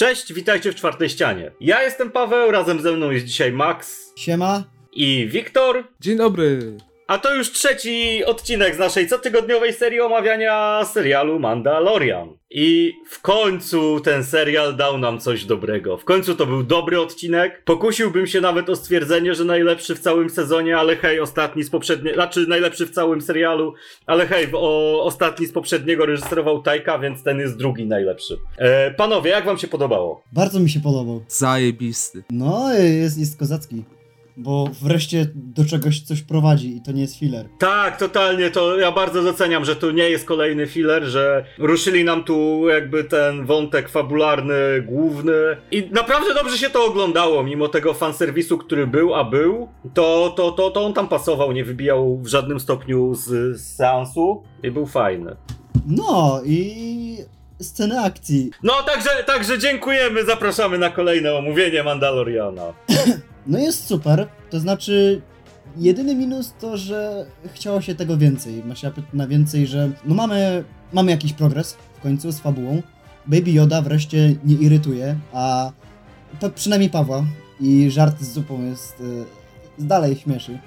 Cześć, witajcie w czwartej ścianie. Ja jestem Paweł, razem ze mną jest dzisiaj Max Siema. i Wiktor. Dzień dobry. A to już trzeci odcinek z naszej cotygodniowej serii omawiania serialu Mandalorian. I w końcu ten serial dał nam coś dobrego. W końcu to był dobry odcinek. Pokusiłbym się nawet o stwierdzenie, że najlepszy w całym sezonie, ale hej, ostatni z poprzedniego, znaczy najlepszy w całym serialu, ale hej, o, ostatni z poprzedniego reżyserował Tajka, więc ten jest drugi najlepszy. E, panowie, jak wam się podobało? Bardzo mi się podobał. Zajebisty. No, jest, jest kozacki. Bo wreszcie do czegoś coś prowadzi i to nie jest filler. Tak, totalnie, to ja bardzo doceniam, że to nie jest kolejny filler, że ruszyli nam tu jakby ten wątek fabularny, główny i naprawdę dobrze się to oglądało, mimo tego fanserwisu, który był, a był, to, to, to, to on tam pasował, nie wybijał w żadnym stopniu z, z seansu i był fajny. No i sceny akcji. No, także, także dziękujemy, zapraszamy na kolejne omówienie Mandaloriana. No jest super. To znaczy, jedyny minus to, że chciało się tego więcej. Ma się na więcej, że no mamy, mamy jakiś progres w końcu z fabułą. Baby Yoda wreszcie nie irytuje, a przynajmniej Pawła i żart z zupą jest y, dalej śmieszy.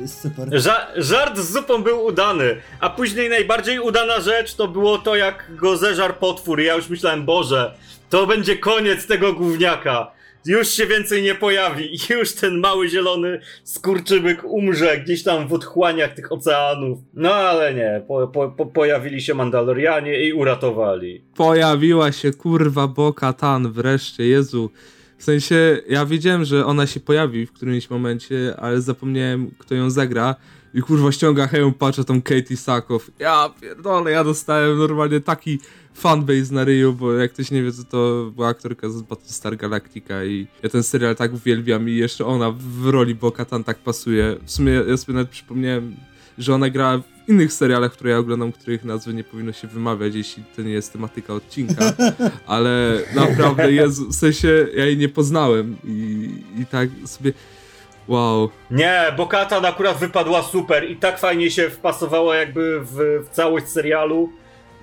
Jest super. Ża żart z zupą był udany, a później najbardziej udana rzecz to było to, jak go zeżarł potwór. Ja już myślałem, Boże, to będzie koniec tego gówniaka. Już się więcej nie pojawi. Już ten mały zielony skurczybyk umrze gdzieś tam w otchłaniach tych oceanów. No ale nie, po, po, po, pojawili się Mandalorianie i uratowali. Pojawiła się kurwa Boka Tan wreszcie, Jezu. W sensie, ja wiedziałem, że ona się pojawi w którymś momencie, ale zapomniałem, kto ją zagra. I kurwa ściąga hełm, patrzę tą Katie Sakow. Ja pierdolę, ja dostałem normalnie taki fanbase na ryju, bo jak ktoś nie wie, to to była aktorka z Battlestar Galactica i ja ten serial tak uwielbiam i jeszcze ona w roli Bo-Katan tak pasuje. W sumie ja sobie nawet przypomniałem, że ona grała w innych serialach, które ja oglądam, których nazwy nie powinno się wymawiać, jeśli to nie jest tematyka odcinka, ale naprawdę, Jezu, w sensie ja jej nie poznałem i, i tak sobie... Wow. Nie, bo Katan akurat wypadła super i tak fajnie się wpasowała jakby w, w całość serialu,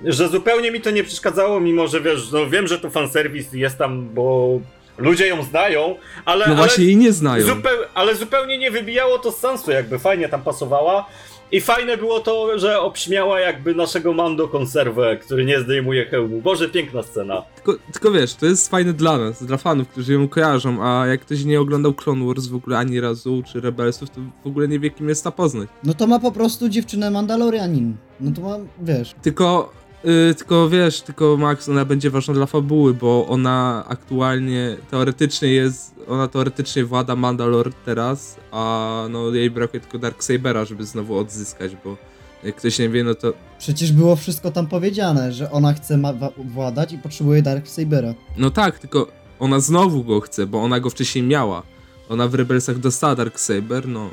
że zupełnie mi to nie przeszkadzało, mimo że wiesz, no wiem, że to fanserwis jest tam, bo ludzie ją znają, ale... No właśnie ale jej nie znają. Zupeł, ale zupełnie nie wybijało to z sensu, jakby fajnie tam pasowała. I fajne było to, że obśmiała jakby naszego Mando konserwę, który nie zdejmuje hełmu. Boże, piękna scena. Tylko, tylko wiesz, to jest fajne dla nas, dla fanów, którzy ją kojarzą, a jak ktoś nie oglądał Clone Wars w ogóle ani razu, czy Rebelsów, to w ogóle nie wie, kim jest ta poznać. No to ma po prostu dziewczynę Mandalorianin. No to ma, wiesz. Tylko, yy, tylko wiesz, tylko Max, ona będzie ważna dla fabuły, bo ona aktualnie, teoretycznie jest, ona teoretycznie włada Mandalor teraz, a no jej brakuje tylko Darksabera, żeby znowu odzyskać, bo jak ktoś nie wie, no to Przecież było wszystko tam powiedziane, że ona chce ma- władać i potrzebuje Darksabera. No tak, tylko ona znowu go chce, bo ona go wcześniej miała. Ona w Rebelsach dostała Darksaber, no.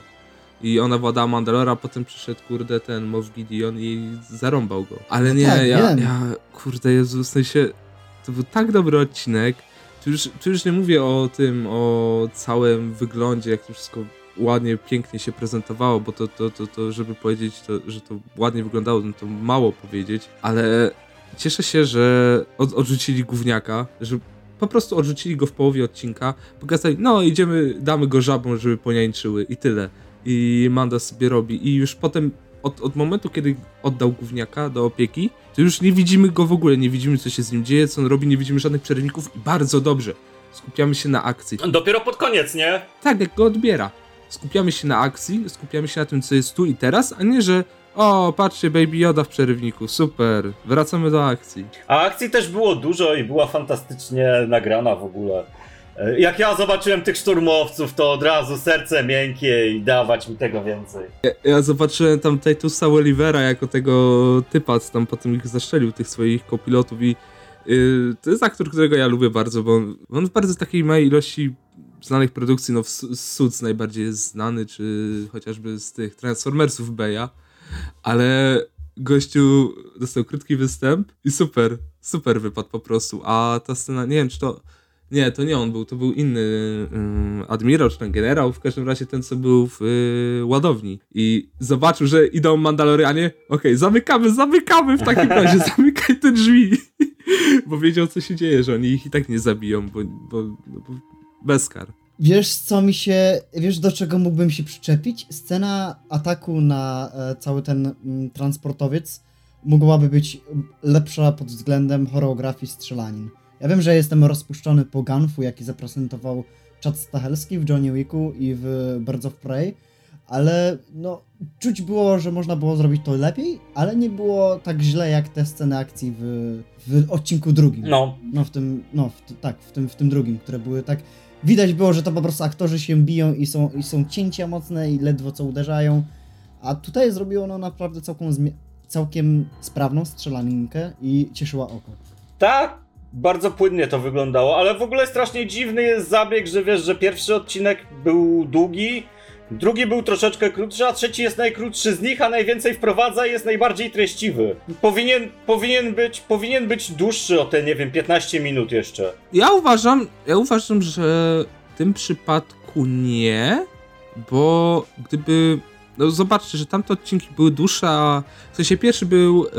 I ona władała Mandalora, potem przyszedł, kurde, ten Moff Gideon i zarąbał go. Ale No nie, tak, ja, wiem. ja, kurde, Jezu, w sensie, to był tak dobry odcinek. Tu już, tu już nie mówię o tym, o całym wyglądzie, jak to wszystko ładnie, pięknie się prezentowało, bo to, to, to, to żeby powiedzieć, to, że to ładnie wyglądało, no to mało powiedzieć, ale cieszę się, że od, odrzucili gówniaka, że po prostu odrzucili go w połowie odcinka, pokazali, no idziemy, damy go żabom, żeby poniańczyły i tyle. I Manda sobie robi i już potem od, od momentu, kiedy oddał gówniaka do opieki, to już nie widzimy go w ogóle, nie widzimy co się z nim dzieje, co on robi, nie widzimy żadnych przerywników i bardzo dobrze. Skupiamy się na akcji. Dopiero pod koniec, nie? Tak, jak go odbiera. Skupiamy się na akcji, skupiamy się na tym, co jest tu i teraz, a nie, że o, patrzcie, Baby Yoda w przerywniku, super, wracamy do akcji. A akcji też było dużo i była fantastycznie nagrana w ogóle. E, Jak ja zobaczyłem tych szturmowców, to od razu serce miękkie i dawać mi tego więcej. Ja zobaczyłem tam Titusa Olivera jako tego typa, co tam potem ich zaszczelił, tych swoich kopilotów i yy, to jest aktor, którego ja lubię bardzo, bo on, on w bardzo takiej małej ilości znanych produkcji, no Suits najbardziej jest znany, czy chociażby z tych Transformersów Beya, ale gościu dostał krótki występ i super, super wypadł po prostu, a ta scena, nie wiem czy to nie, to nie on był, to był inny ym, admirał czy ten generał, w każdym razie ten, co był w y, ładowni. I zobaczył, że idą Mandalorianie. Okej, zamykamy, zamykamy w takim razie, zamykaj te drzwi. bo wiedział co się dzieje, że oni ich i tak nie zabiją, bo, bo, bo bez kar. Wiesz, co mi się. Wiesz, do czego mógłbym się przyczepić? Scena ataku na e, cały ten mm, transportowiec mogłaby być lepsza pod względem choreografii strzelanin. Ja wiem, że jestem rozpuszczony po Gunfu, jaki zaprezentował Chad Stahelski w Johnny Wicku i w Birds of Prey, ale no, czuć było, że można było zrobić to lepiej, ale nie było tak źle jak te sceny akcji w, w odcinku drugim. No, No, w tym, no, w, tak, w tym, w tym drugim, które były tak. Widać było, że to po prostu aktorzy się biją i są, i są cięcia mocne i ledwo co uderzają. A tutaj zrobiło ono naprawdę całkiem, całkiem sprawną strzelaninkę i cieszyła oko. tak, bardzo płynnie to wyglądało, ale w ogóle strasznie dziwny jest zabieg, że wiesz, że pierwszy odcinek był długi, drugi był troszeczkę krótszy, a trzeci jest najkrótszy z nich, a najwięcej wprowadza i jest najbardziej treściwy. Powinien, powinien, być, powinien być dłuższy o te, nie wiem, 15 minut jeszcze. Ja uważam, ja uważam, że w tym przypadku nie, bo gdyby. No zobaczcie, że tamte odcinki były dłuższe, a w sensie pierwszy był e,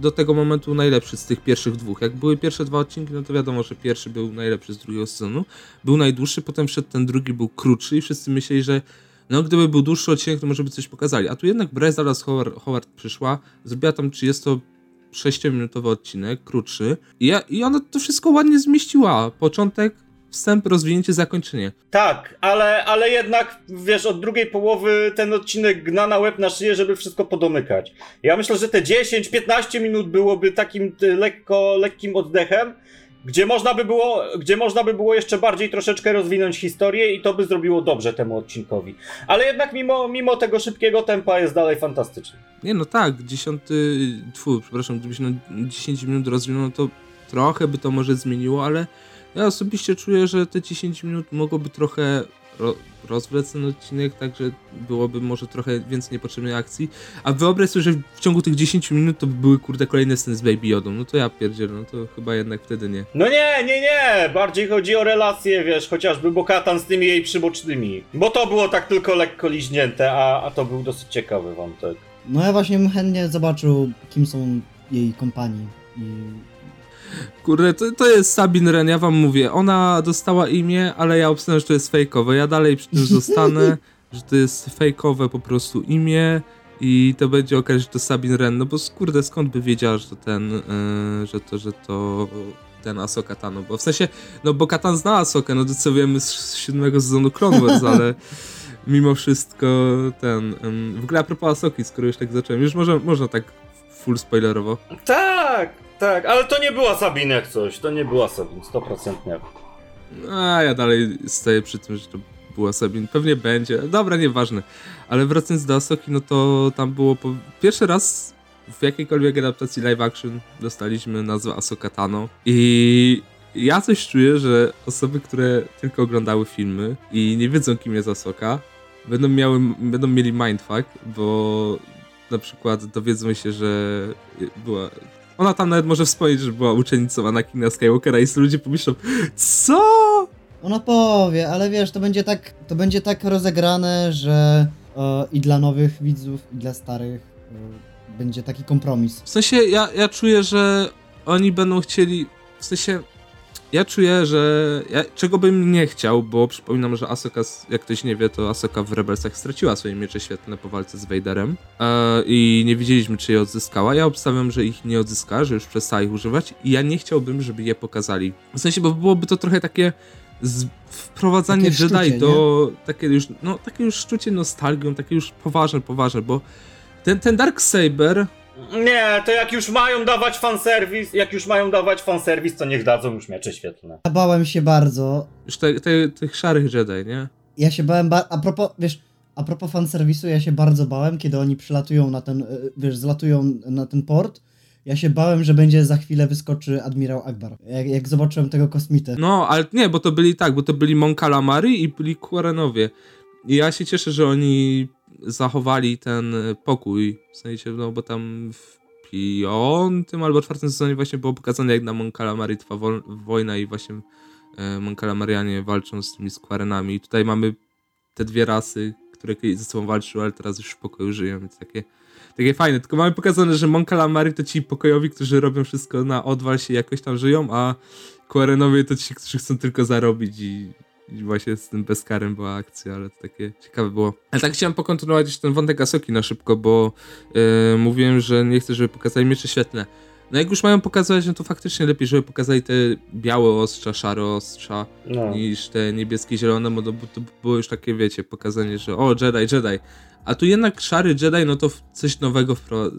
do tego momentu najlepszy z tych pierwszych dwóch. Jak były pierwsze dwa odcinki, no to wiadomo, że pierwszy był najlepszy z drugiego sezonu. Był najdłuższy, potem wszedł ten drugi, był krótszy i wszyscy myśleli, że no gdyby był dłuższy odcinek, to może by coś pokazali. A tu jednak Bryce Dallas Howard, Howard przyszła, zrobiła tam 36-minutowy odcinek, krótszy i, ja, i ona to wszystko ładnie zmieściła. Początek, wstęp, rozwinięcie, zakończenie. Tak, ale, ale jednak, wiesz, od drugiej połowy ten odcinek gna na łeb na szyję, żeby wszystko podomykać. Ja myślę, że te 10-15 minut byłoby takim y, lekko, lekkim oddechem, gdzie można by było, gdzie można by było jeszcze bardziej troszeczkę rozwinąć historię i to by zrobiło dobrze temu odcinkowi. Ale jednak mimo, mimo tego szybkiego tempa jest dalej fantastyczny. Nie no tak, dziesiąty, tfu, przepraszam, gdybyś na 10 minut rozwinął, no to trochę by to może zmieniło, ale ja osobiście czuję, że te 10 minut mogłoby trochę ro rozwlec ten odcinek, także byłoby może trochę więcej niepotrzebnej akcji. A wyobraź sobie, że w ciągu tych 10 minut to by były kurde kolejne sceny z Baby Yodą. No to ja pierdzielę, no to chyba jednak wtedy nie. No nie, nie, nie! Bardziej chodzi o relacje, wiesz, chociażby Bokatan z tymi jej przybocznymi. Bo to było tak tylko lekko liźnięte, a, a to był dosyć ciekawy wątek. No ja właśnie bym chętnie zobaczył, kim są jej kompanii. I Kurde, to, to jest Sabin Ren, ja wam mówię, ona dostała imię, ale ja obstawiam, że to jest fejkowe. Ja dalej przy tym zostanę, że to jest fejkowe po prostu imię i to będzie okazać, że to Sabin Ren, no bo kurde, skąd by wiedziała, że to ten, yy, że to, że to ten Asoka Tano, bo w sensie, no bo Katan zna Asokę, no to co wiemy z siódmego sezonu Clone Wars, ale mimo wszystko ten, w ogóle a propos Asoki, skoro już tak zacząłem, już może, można tak full spoilerowo. Tak, tak, ale to nie była Sabine jak coś, to nie była Sabine, 100% nie. A ja dalej stoję przy tym, że to była Sabin. Pewnie będzie. Dobra, nieważne. Ale wracając do Asoki, no to tam było po... pierwszy raz w jakiejkolwiek adaptacji live action dostaliśmy nazwę Asoka Tano i ja coś czuję, że osoby, które tylko oglądały filmy i nie wiedzą kim jest Asoka, będą, miały, będą mieli mindfuck, bo na przykład dowiedzą się, że była ona tam nawet może wspomnieć, że była uczennicą Anakina Skywalkera i ludzie pomyślą, co? Ona powie, ale wiesz, to będzie tak, to będzie tak rozegrane, że e, i dla nowych widzów, i dla starych e, będzie taki kompromis. W sensie, ja, ja czuję, że oni będą chcieli, w sensie, ja czuję, że ja, czego bym nie chciał, bo przypominam, że Asoka, jak ktoś nie wie, to Asoka w Rebelsach straciła swoje miecze świetlne po walce z Vaderem e, i nie wiedzieliśmy, czy je odzyskała. Ja obstawiam, że ich nie odzyska, że już przestała ich używać i ja nie chciałbym, żeby je pokazali. W sensie, bo byłoby to trochę takie wprowadzanie Takie Jedi do takie już, no, takie już szczucie nostalgią, takie już poważne, poważne, bo ten, ten Dark Saber Nie, to jak już mają dawać fanserwis, jak już mają dawać fanserwis, to niech dadzą już miecze świetlne. Ja bałem się bardzo. Już te, te, tych szarych Jedi, nie? Ja się bałem, ba- a propos, wiesz, a propos fanserwisu, ja się bardzo bałem, kiedy oni przylatują na ten, e, wiesz, zlatują na ten port. Ja się bałem, że będzie za chwilę wyskoczy admirał Akbar. Jak, jak zobaczyłem tego kosmitę. No, ale nie, bo to byli tak, bo to byli Mon Calamari i byli Quarenowie. I ja się cieszę, że oni zachowali ten pokój. W sensie, no bo tam w piątym albo czwartym sezonie właśnie było pokazane, jak na Mon Calamari trwa wol- wojna i właśnie e, Mon Calamarianie walczą z tymi Squarenami. I tutaj mamy te dwie rasy, które ze sobą walczyły, ale teraz już w pokoju żyją, więc takie takie fajne. Tylko mamy pokazane, że Mon Calamari to ci pokojowi, którzy robią wszystko na odwal się jakoś tam żyją, a Quarenowie to ci, którzy chcą tylko zarobić i, i właśnie z tym bezkarem była akcja, ale to takie ciekawe było. Ale tak chciałem pokontynuować jeszcze ten wątek Asoki na szybko, bo yy, mówiłem, że nie chcę, żeby pokazali miecze świetlne. No jak już mają pokazać, no to faktycznie lepiej, żeby pokazali te białe ostrza, szare ostrza, No. niż te niebieskie, zielone, bo to, to było już takie, wiecie, pokazanie, że o, Jedi, Jedi. A tu jednak szary Jedi, no to coś nowego,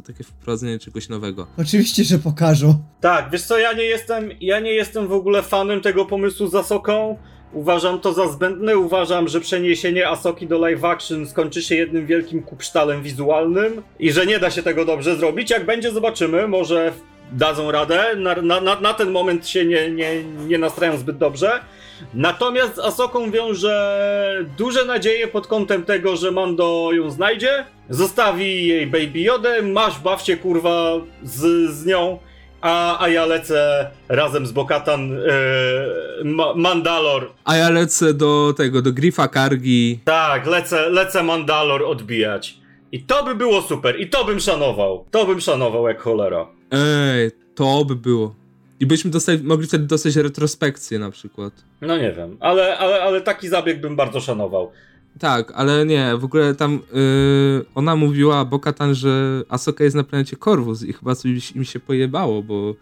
takie wprowadzenie czegoś nowego. Oczywiście, że pokażą. Tak, wiesz co, ja nie jestem, ja nie jestem w ogóle fanem tego pomysłu z Asoką. Uważam to za zbędne, uważam, że przeniesienie Asoki do live action skończy się jednym wielkim kupsztalem wizualnym i że nie da się tego dobrze zrobić. Jak będzie, zobaczymy, może dadzą radę. Na, na, na, ten moment się nie, nie, nie nastrają zbyt dobrze. Natomiast z Asoką wiąże duże nadzieje pod kątem tego, że Mando ją znajdzie, zostawi jej Baby Jodę, masz, baw się kurwa z, z nią, a, a ja lecę razem z Bokatan e, Ma, Mandalor. A ja lecę do tego, do Grifa Kargi. Tak, lecę, lecę Mandalor odbijać. I to by było super, i to bym szanował. To bym szanował jak cholera. Ej, to by było. I byśmy dostali, mogli wtedy dostać retrospekcję na przykład. No nie wiem, ale, ale, ale taki zabieg bym bardzo szanował. Tak, ale nie, w ogóle tam yy, ona mówiła Bokatan, że Asoka jest na planecie Corvus i chyba coś im się pojebało, bo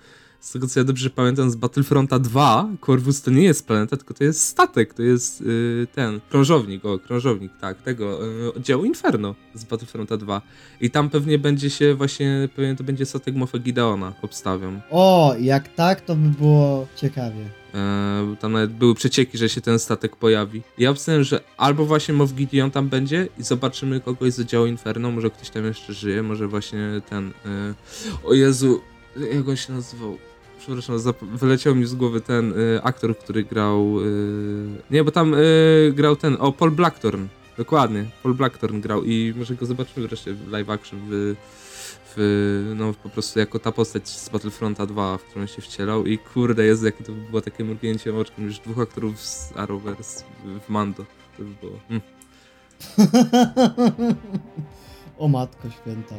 z tego co ja dobrze pamiętam z Battlefronta 2, Corvus to nie jest planeta, tylko to jest statek, to jest yy, ten, krążownik, o, krążownik, tak, tego, yy, oddziału Inferno z Battlefronta 2. I tam pewnie będzie się właśnie, pewnie to będzie statek Moff Gideona, obstawiam. O, jak tak, to by było ciekawie. Eee, tam nawet były przecieki, że się ten statek pojawi. Ja obstawiam, że albo właśnie Moff Gideon tam będzie i zobaczymy kogoś z oddziału Inferno, może ktoś tam jeszcze żyje, może właśnie ten... e, O Jezu, jak on się nazywał? Przepraszam, wyleciał mi z głowy ten e, aktor, który grał... e, Nie, bo tam e, grał ten... O, Paul Blackthorn. Dokładnie, Paul Blackthorn grał i może go zobaczymy wreszcie w live action w, w, no po prostu jako ta postać z Battlefronta 2, w którą się wcielał i kurde jest jakie to by było takie mrugnięcie oczkiem, już dwóch aktorów z Arrowverse w Mando. To by było. Mm. o matko święta.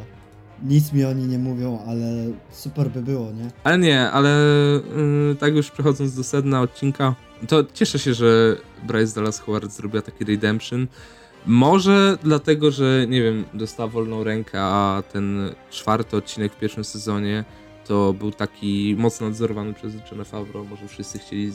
Nic mi oni nie mówią, ale super by było, nie? Ale nie, ale yy, tak już przechodząc do sedna odcinka, to cieszę się, że Bryce Dallas Howard zrobiła taki redemption. Może dlatego, że nie wiem, dostała wolną rękę, a ten czwarty odcinek w pierwszym sezonie to był taki mocno nadzorowany przez Johna Favreau. Może wszyscy chcieli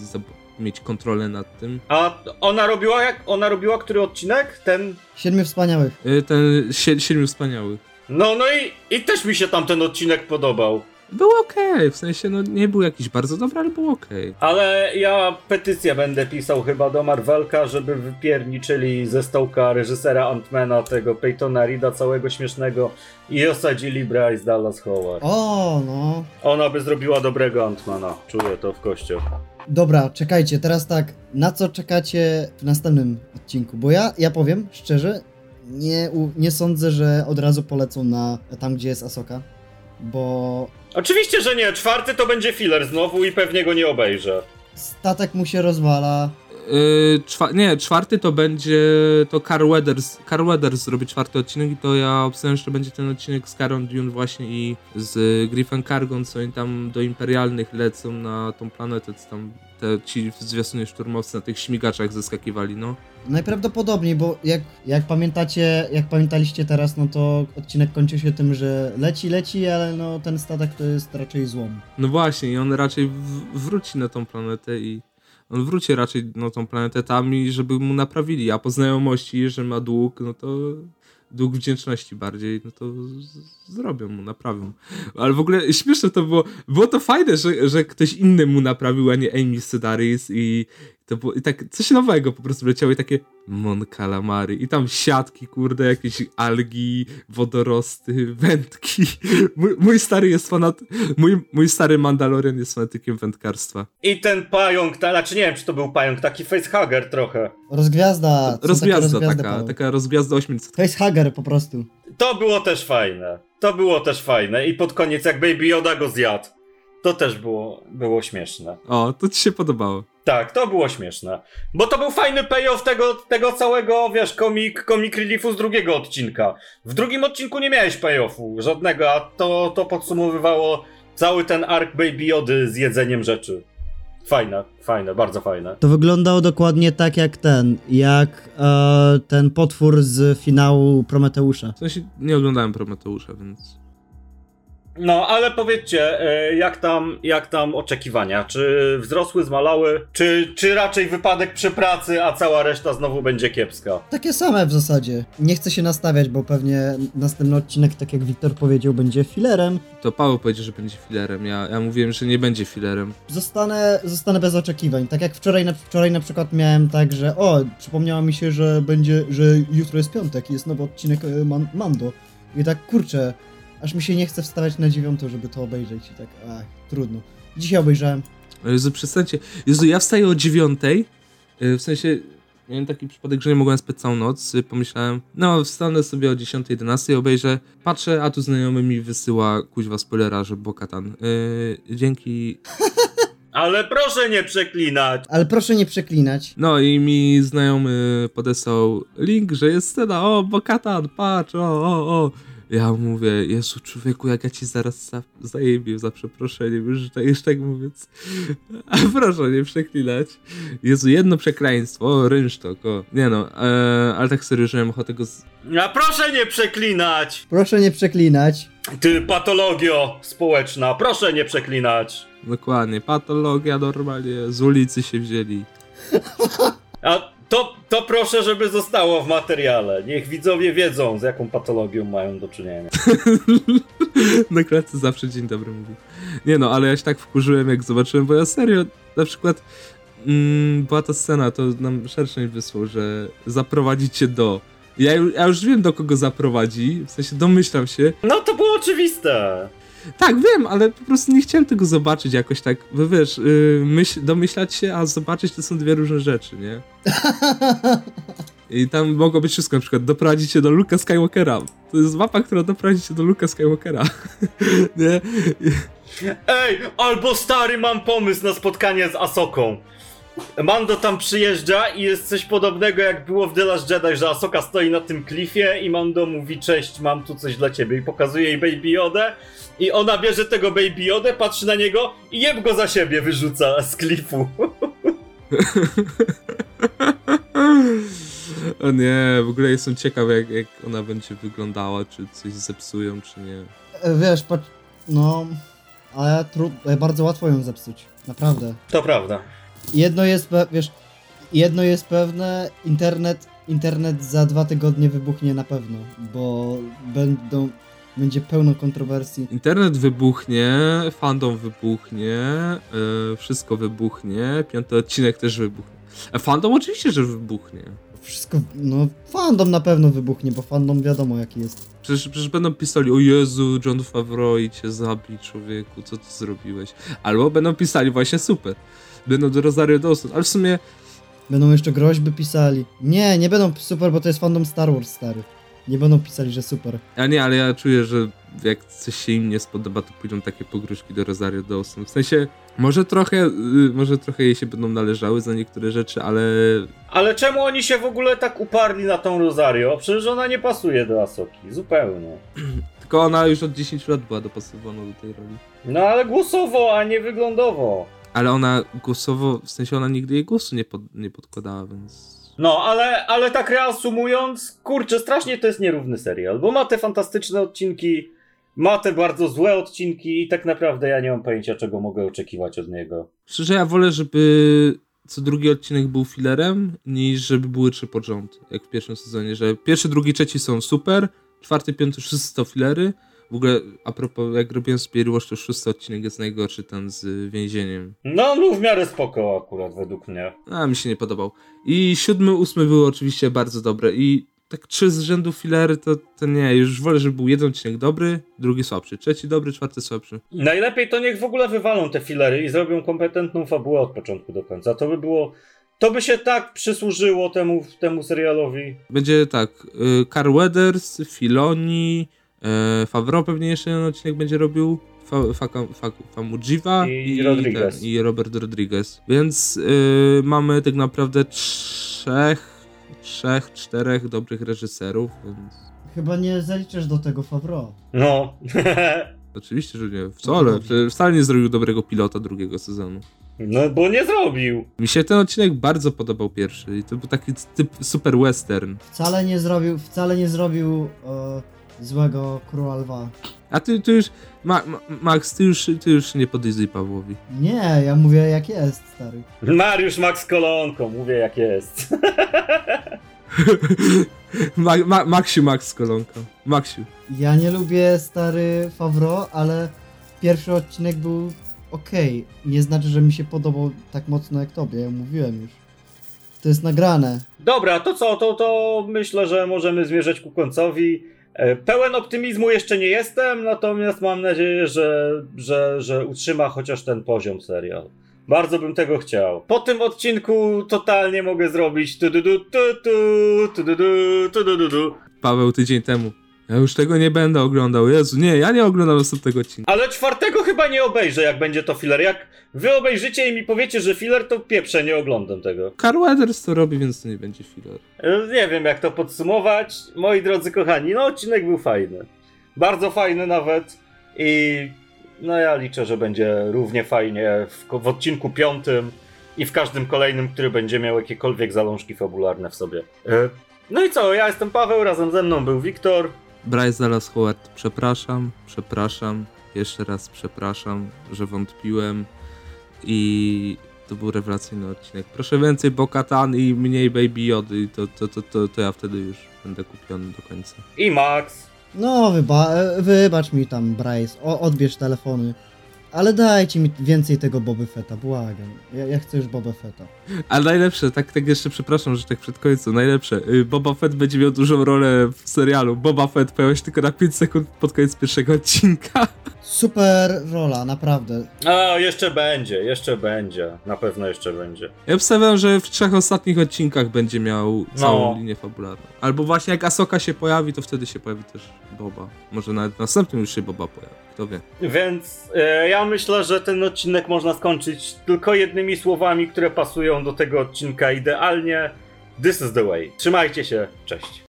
mieć kontrolę nad tym. A ona robiła jak? Ona robiła który odcinek? Ten. Siedmiu wspaniałych. Yy, ten sie- siedmiu wspaniałych. No, no i, i też mi się tam ten odcinek podobał. Był okej, w sensie no nie był jakiś bardzo dobry, ale był okej. Ale ja petycję będę pisał chyba do Marvelka, żeby wypierniczyli ze stołka reżysera Antmana, tego Peytona Rida, całego śmiesznego i osadzili Bryce Dallas Howard. O, no. Ona by zrobiła dobrego Antmana, czuję to w kościach. Dobra, czekajcie, teraz tak, na co czekacie w następnym odcinku? Bo ja, ja powiem szczerze, nie, u, nie sądzę, że od razu polecą na tam, gdzie jest Asoka, bo Oczywiście, że nie, czwarty to będzie filler znowu i pewnie go nie obejrzę. statek mu się rozwala. Yy, czwa- nie, czwarty to będzie to Carl Weathers. Carl Weathers zrobi czwarty odcinek i to ja obstawiam, że to będzie ten odcinek z Caron Dune właśnie i z Griffin Cargon, co oni tam do imperialnych lecą na tą planetę, co tam te ci w zwiastunie szturmowcy na tych śmigaczach zeskakiwali, no. Najprawdopodobniej, bo jak, jak pamiętacie, jak pamiętaliście teraz, no to odcinek kończy się tym, że leci, leci, ale no ten statek to jest raczej złom. No właśnie, i on raczej wróci na tą planetę i on wróci raczej na tą planetę tam i żeby mu naprawili, a po znajomości, że ma dług, no to dług wdzięczności bardziej, no to zrobią mu, naprawią. Ale w ogóle śmieszne to było, było to fajne, że, że ktoś inny mu naprawił, a nie Amy Sedaris i to było i tak coś nowego po prostu leciało i takie Mon Calamari i tam siatki, kurde, jakieś algi, wodorosty, wędki. Mój, mój stary jest fanat, mój, mój stary Mandalorian jest fanatykiem wędkarstwa. I ten pająk, ta, znaczy nie wiem czy to był pająk, taki facehugger trochę. Rozgwiazda. Rozgwiazda taka, taka rozgwiazda ośmiornica. Facehugger po prostu. To było też fajne. To było też fajne. I pod koniec jak Baby Yoda go zjadł. To też było, było śmieszne. O, to ci się podobało. Tak, to było śmieszne. Bo to był fajny payoff tego, tego całego, wiesz, komik, komik reliefu z drugiego odcinka. W drugim odcinku nie miałeś payoffu żadnego, a to, to podsumowywało cały ten ark Baby Jody z jedzeniem rzeczy. Fajne, fajne, bardzo fajne. To wyglądało dokładnie tak jak ten, jak e, ten potwór z finału Prometeusza. W sensie nie oglądałem Prometeusza, więc... No, ale powiedzcie, e, jak tam, jak tam oczekiwania? Czy wzrosły, zmalały? Czy, czy raczej wypadek przy pracy, a cała reszta znowu będzie kiepska? Takie same w zasadzie. Nie chcę się nastawiać, bo pewnie następny odcinek, tak jak Wiktor powiedział, będzie filerem. To Paweł powiedział, że będzie filerem. Ja, ja mówiłem, że nie będzie filerem. Zostanę, zostanę bez oczekiwań. Tak jak wczoraj na, wczoraj na przykład miałem tak, że o, przypomniało mi się, że będzie, że jutro jest piątek i jest nowy odcinek e, Man Mando. I tak kurczę, aż mi się nie chce wstawać na dziewiątą, żeby to obejrzeć i tak, ach, trudno. Dzisiaj obejrzałem. O Jezu, przestańcie. Jezu, ja wstaję o dziewiątej. y, W sensie, miałem taki przypadek, że nie mogłem spać całą noc. Pomyślałem, no wstanę sobie o 10, 11, obejrzę. Patrzę, a tu znajomy mi wysyła kuźwa spoilera, że Bokatan. Yy, dzięki. Ale proszę nie przeklinać! Ale proszę nie przeklinać. No i mi znajomy podesłał link, że jest scena, o Bokatan, patrz, o, o, o. Ja mówię, Jezu, człowieku, jak ja ci zaraz za, zajebię za przeproszeniem, już, tak- już tak mówiąc. A proszę nie przeklinać. Jezu, jedno przekleństwo, o, rynsztok, o. Nie no, e, ale tak serio, że miałem ochotę go... Z... A proszę nie przeklinać! Proszę nie przeklinać. Ty patologio społeczna, proszę nie przeklinać! Dokładnie, patologia normalnie, z ulicy się wzięli. A to, to proszę, żeby zostało w materiale. Niech widzowie wiedzą, z jaką patologią mają do czynienia. Na klatce zawsze dzień dobry mówi. Nie no, ale ja się tak wkurzyłem jak zobaczyłem, bo ja serio, na przykład mm, była ta scena, to nam Szerszeń wysłał, że zaprowadzi cię do... Ja, ja już wiem do kogo zaprowadzi, w sensie domyślam się. No to było oczywiste. Tak, wiem, ale po prostu nie chciałem tego zobaczyć jakoś tak, bo wiesz, yy, myśl, domyślać się, a zobaczyć to są dwie różne rzeczy, nie? I tam mogło być wszystko, na przykład doprowadzić cię do Luka Skywalkera. To jest mapa, która doprowadzi cię do Luka Skywalkera. nie? Ej, albo stary, mam pomysł na spotkanie z Asoką. Mando tam przyjeżdża i jest coś podobnego jak było w The Last Jedi, że Asoka stoi na tym klifie i Mando mówi cześć, mam tu coś dla ciebie i pokazuje jej Baby Yodę i ona bierze tego Baby Yodę, patrzy na niego i jeb go za siebie wyrzuca z klifu. O nie, w ogóle jestem ciekaw jak, jak ona będzie wyglądała, czy coś zepsują, czy nie. E, Wiesz, patrz, no, ale tru, e, bardzo łatwo ją zepsuć. Naprawdę. To prawda. Jedno jest, wiesz, jedno jest pewne, internet, internet za dwa tygodnie wybuchnie na pewno, bo będą, będzie pełno kontrowersji. Internet wybuchnie, fandom wybuchnie, yy, wszystko wybuchnie, piąty odcinek też wybuchnie. A fandom oczywiście, że wybuchnie. Wszystko, no, fandom na pewno wybuchnie, bo fandom wiadomo jaki jest. Przecież, przecież będą pisali, o Jezu, John Favreau i cię zabij, człowieku, co ty zrobiłeś? Albo będą pisali właśnie super. Będą do Rosario Dawson, ale w sumie Będą jeszcze groźby pisali. Nie, nie będą super, bo to jest fandom Star Wars stary. Nie będą pisali, że super. Ja nie, ale ja czuję, że jak coś się im nie spodoba, to pójdą takie pogróżki do Rosario Dawson. W sensie, może trochę, y, może trochę jej się będą należały za niektóre rzeczy, ale Ale czemu oni się w ogóle tak uparli na tą Rosario? Przecież ona nie pasuje do Asoki, zupełnie. tylko ona już od 10 lat była dopasowana do tej roli. No ale głosowo, a nie wyglądowo. Ale ona głosowo, w sensie ona nigdy jej głosu nie, pod, nie podkładała, więc... No, ale, ale tak reasumując, kurczę, strasznie to jest nierówny serial, bo ma te fantastyczne odcinki, ma te bardzo złe odcinki i tak naprawdę ja nie mam pojęcia, czego mogę oczekiwać od niego. Szczerze, ja wolę, żeby co drugi odcinek był filerem, niż żeby były trzy pod rząd, jak w pierwszym sezonie, że pierwszy, drugi, trzeci są super, czwarty, piąty, szósty to filery. W ogóle, a propos, jak robiłem Spear Watch, to szósty odcinek jest najgorszy, ten z więzieniem. No, on był w miarę spoko akurat, według mnie. A, mi się nie podobał. I siódmy, ósmy były oczywiście bardzo dobre i tak trzy z rzędu filery to, to nie, już wolę, żeby był jeden odcinek dobry, drugi słabszy, trzeci dobry, czwarty słabszy. Najlepiej to niech w ogóle wywalą te filery i zrobią kompetentną fabułę od początku do końca. To by było... To by się tak przysłużyło temu, temu serialowi. Będzie tak, y, Carl Weathers, Filoni, y, Favreau pewnie jeszcze jeden odcinek będzie robił, Famujiva I Rodriguez. ten, i Robert Rodriguez. Więc y, mamy tak naprawdę trzech, trzech, czterech dobrych reżyserów, więc Chyba nie zaliczasz do tego Favreau. No. oczywiście, że nie. Wcale, wcale nie zrobił dobrego pilota drugiego sezonu. no bo nie zrobił. Mi się ten odcinek bardzo podobał pierwszy i to był taki typ super western. Wcale nie zrobił, wcale nie zrobił e, złego Króla Lwa. A ty, ty już, Ma, Ma, Max, ty już, ty już nie podejrzyj Pawłowi. Nie, ja mówię jak jest, stary. Mariusz Max Kolonką, mówię jak jest. Ma, Ma, Maxiu Max z kolonką. Maxiu. Ja nie lubię stary Favreau, ale pierwszy odcinek był okej. Nie znaczy, że mi się podobał tak mocno jak tobie, ja mówiłem już. To jest nagrane. Dobra, to co, to, to myślę, że możemy zmierzać ku końcowi. E, Pełen optymizmu jeszcze nie jestem, natomiast mam nadzieję, że, że, że utrzyma chociaż ten poziom serial. Bardzo bym tego chciał. Po tym odcinku totalnie mogę zrobić tu du du tu tu tu du du tu du du. Paweł tydzień temu. Ja już tego nie będę oglądał. Jezu, nie, ja nie oglądam następnego odcinka. Ale czwartego chyba nie obejrzę, jak będzie to filler. Jak wy obejrzycie i mi powiecie, że filler, to pieprze, nie oglądam tego. Carl Weathers to robi, więc to nie będzie filler. E, Nie wiem, jak to podsumować. Moi drodzy kochani, no odcinek był fajny. Bardzo fajny nawet. I no ja liczę, że będzie równie fajnie w, w odcinku piątym i w każdym kolejnym, który będzie miał jakiekolwiek zalążki fabularne w sobie. E, No i co, ja jestem Paweł, razem ze mną był Wiktor. Bryce Dallas Howard, przepraszam, przepraszam, jeszcze raz przepraszam, że wątpiłem i to był rewelacyjny odcinek. Proszę więcej Bokatan i mniej Baby Jody, to, to, to, to, to ja wtedy już będę kupiony do końca. I Max. No, wyba e, wybacz mi tam, Bryce, o, odbierz telefony. Ale dajcie mi więcej tego Boba Fetta, błagam. Ja, ja chcę już Boba Fetta. Ale najlepsze, tak, tak jeszcze przepraszam, że tak przed końcem, najlepsze, y, Boba Fett będzie miał dużą rolę w serialu. Boba Fett pojawia się tylko na 5 sekund pod koniec pierwszego odcinka. Super rola, naprawdę. A, jeszcze będzie, jeszcze będzie. Na pewno jeszcze będzie. Ja obstawiam, że w trzech ostatnich odcinkach będzie miał całą No. linię fabularną. Albo właśnie jak Asoka się pojawi, to wtedy się pojawi też Boba. Może nawet w następnym już się Boba pojawi, kto wie. Więc e, ja myślę, że ten odcinek można skończyć tylko jednymi słowami, które pasują do tego odcinka idealnie. This is the way. Trzymajcie się, cześć.